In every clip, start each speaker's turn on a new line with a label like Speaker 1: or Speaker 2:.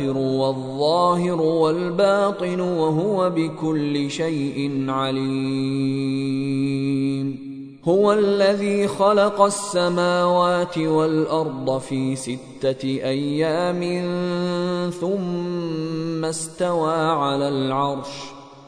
Speaker 1: والآخر والظاهر والباطن وهو بكل شيء عليم. هو الذي خلق السماوات والأرض في ستة أيام ثم استوى على العرش.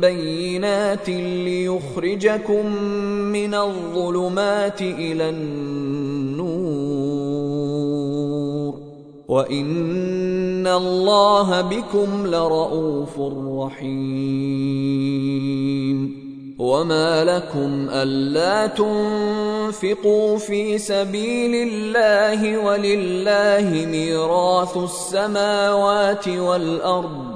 Speaker 1: بينات ليخرجكم من الظلمات إلى النور. وإن الله بكم لرءوف رحيم. وما لكم ألا تنفقوا في سبيل الله ولله ميراث السماوات والأرض.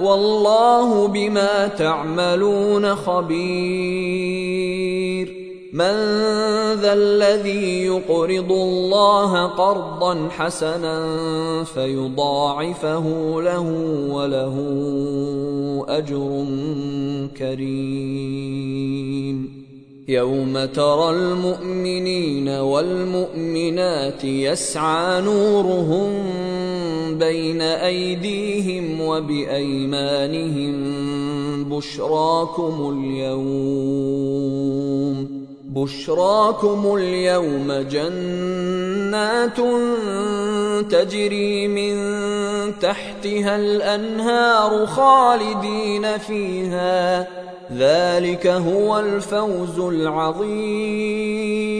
Speaker 1: والله بما تعملون خبير. من ذا الذي يقرض الله قرضا حسنا فيضاعفه له وله أجر كريم. يوم ترى المؤمنين والمؤمنات يسعى نورهم بين أيديهم وبأيمانهم بشراكم اليوم بشراكم اليوم جنات تجري من تحتها الأنهار خالدين فيها ذلك هو الفوز العظيم.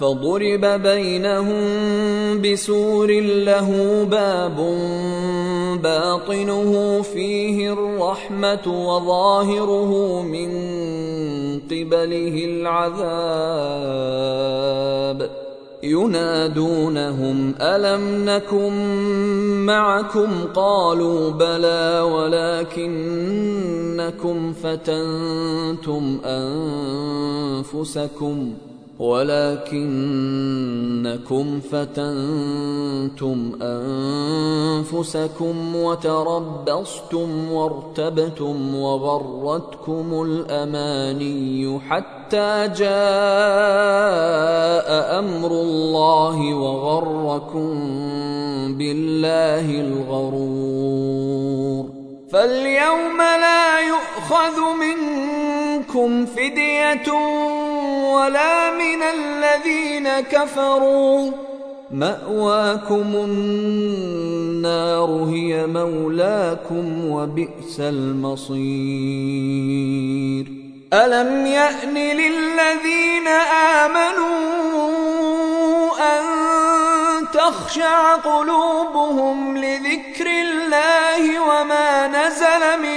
Speaker 1: فضرب بينهم بسور له باب باطنه فيه الرحمة وظاهره من قبله العذاب. ينادونهم ألم نكن معكم؟ قالوا بلى ولكنكم فتنتم أنفسكم. ولكنكم فتنتم أنفسكم وتربصتم وارتبتم وغرتكم الأماني حتى جاء أمر الله وغركم بالله الغرور. فاليوم لا يؤخذ منكم فدية ولا من الذين كفروا. مأواكم النار هي مولاكم وبئس المصير. ألم يأن للذين آمنوا أن تخشع قلوبهم لذكر الله وما نزل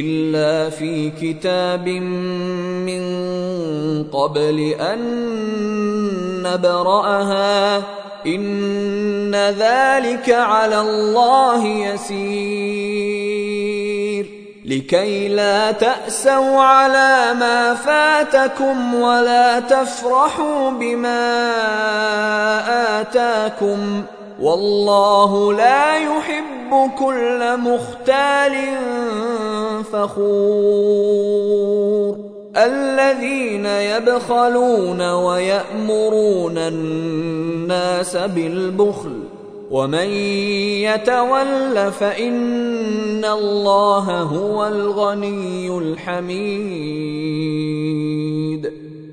Speaker 1: إلا في كتاب من قبل أن نبرأها. إن ذلك على الله يسير. لكي لا تأسوا على ما فاتكم ولا تفرحوا بما آتاكم. والله لا يحب كل مختال فخور. الذين يبخلون ويأمرون الناس بالبخل ومن يتول فإن الله هو الغني الحميد.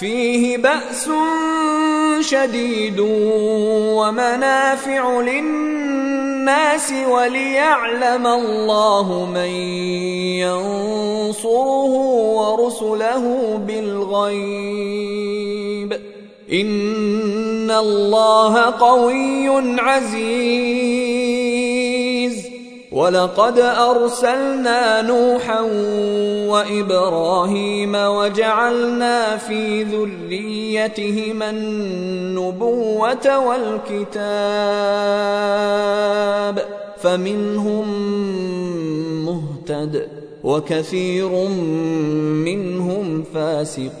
Speaker 1: فيه بأس شديد ومنافع للناس وليعلم الله من ينصره ورسله بالغيب. إن الله قوي عزيز. ولقد أرسلنا نوحا وإبراهيم وجعلنا في ذريتهما النبوة والكتاب فمنهم مهتد وكثير منهم فاسقون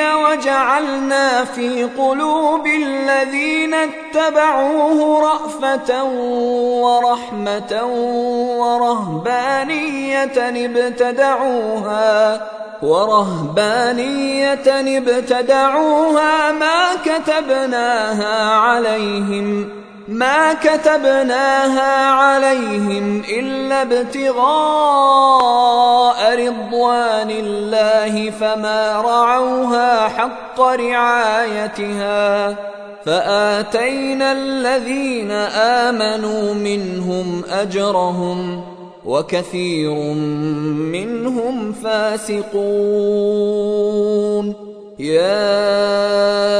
Speaker 1: الانجيل وجعلنا في قلوب الذين اتبعوه رأفة ورحمة ورهبانية ابتدعوها ورهبانية ابتدعوها ما كتبناها عليهم ما كتبناها عليهم إلا ابتغاء رضوان الله فما رعوها حق رعايتها فآتينا الذين آمنوا منهم أجرهم وكثير منهم فاسقون. يا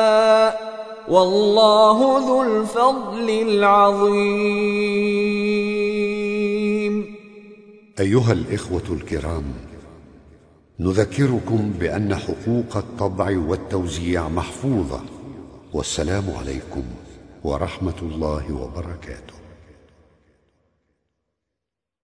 Speaker 1: والله ذو الفضل العظيم.
Speaker 2: أيها الإخوة الكرام نذكركم بأن حقوق الطبع والتوزيع محفوظة والسلام عليكم ورحمة الله وبركاته.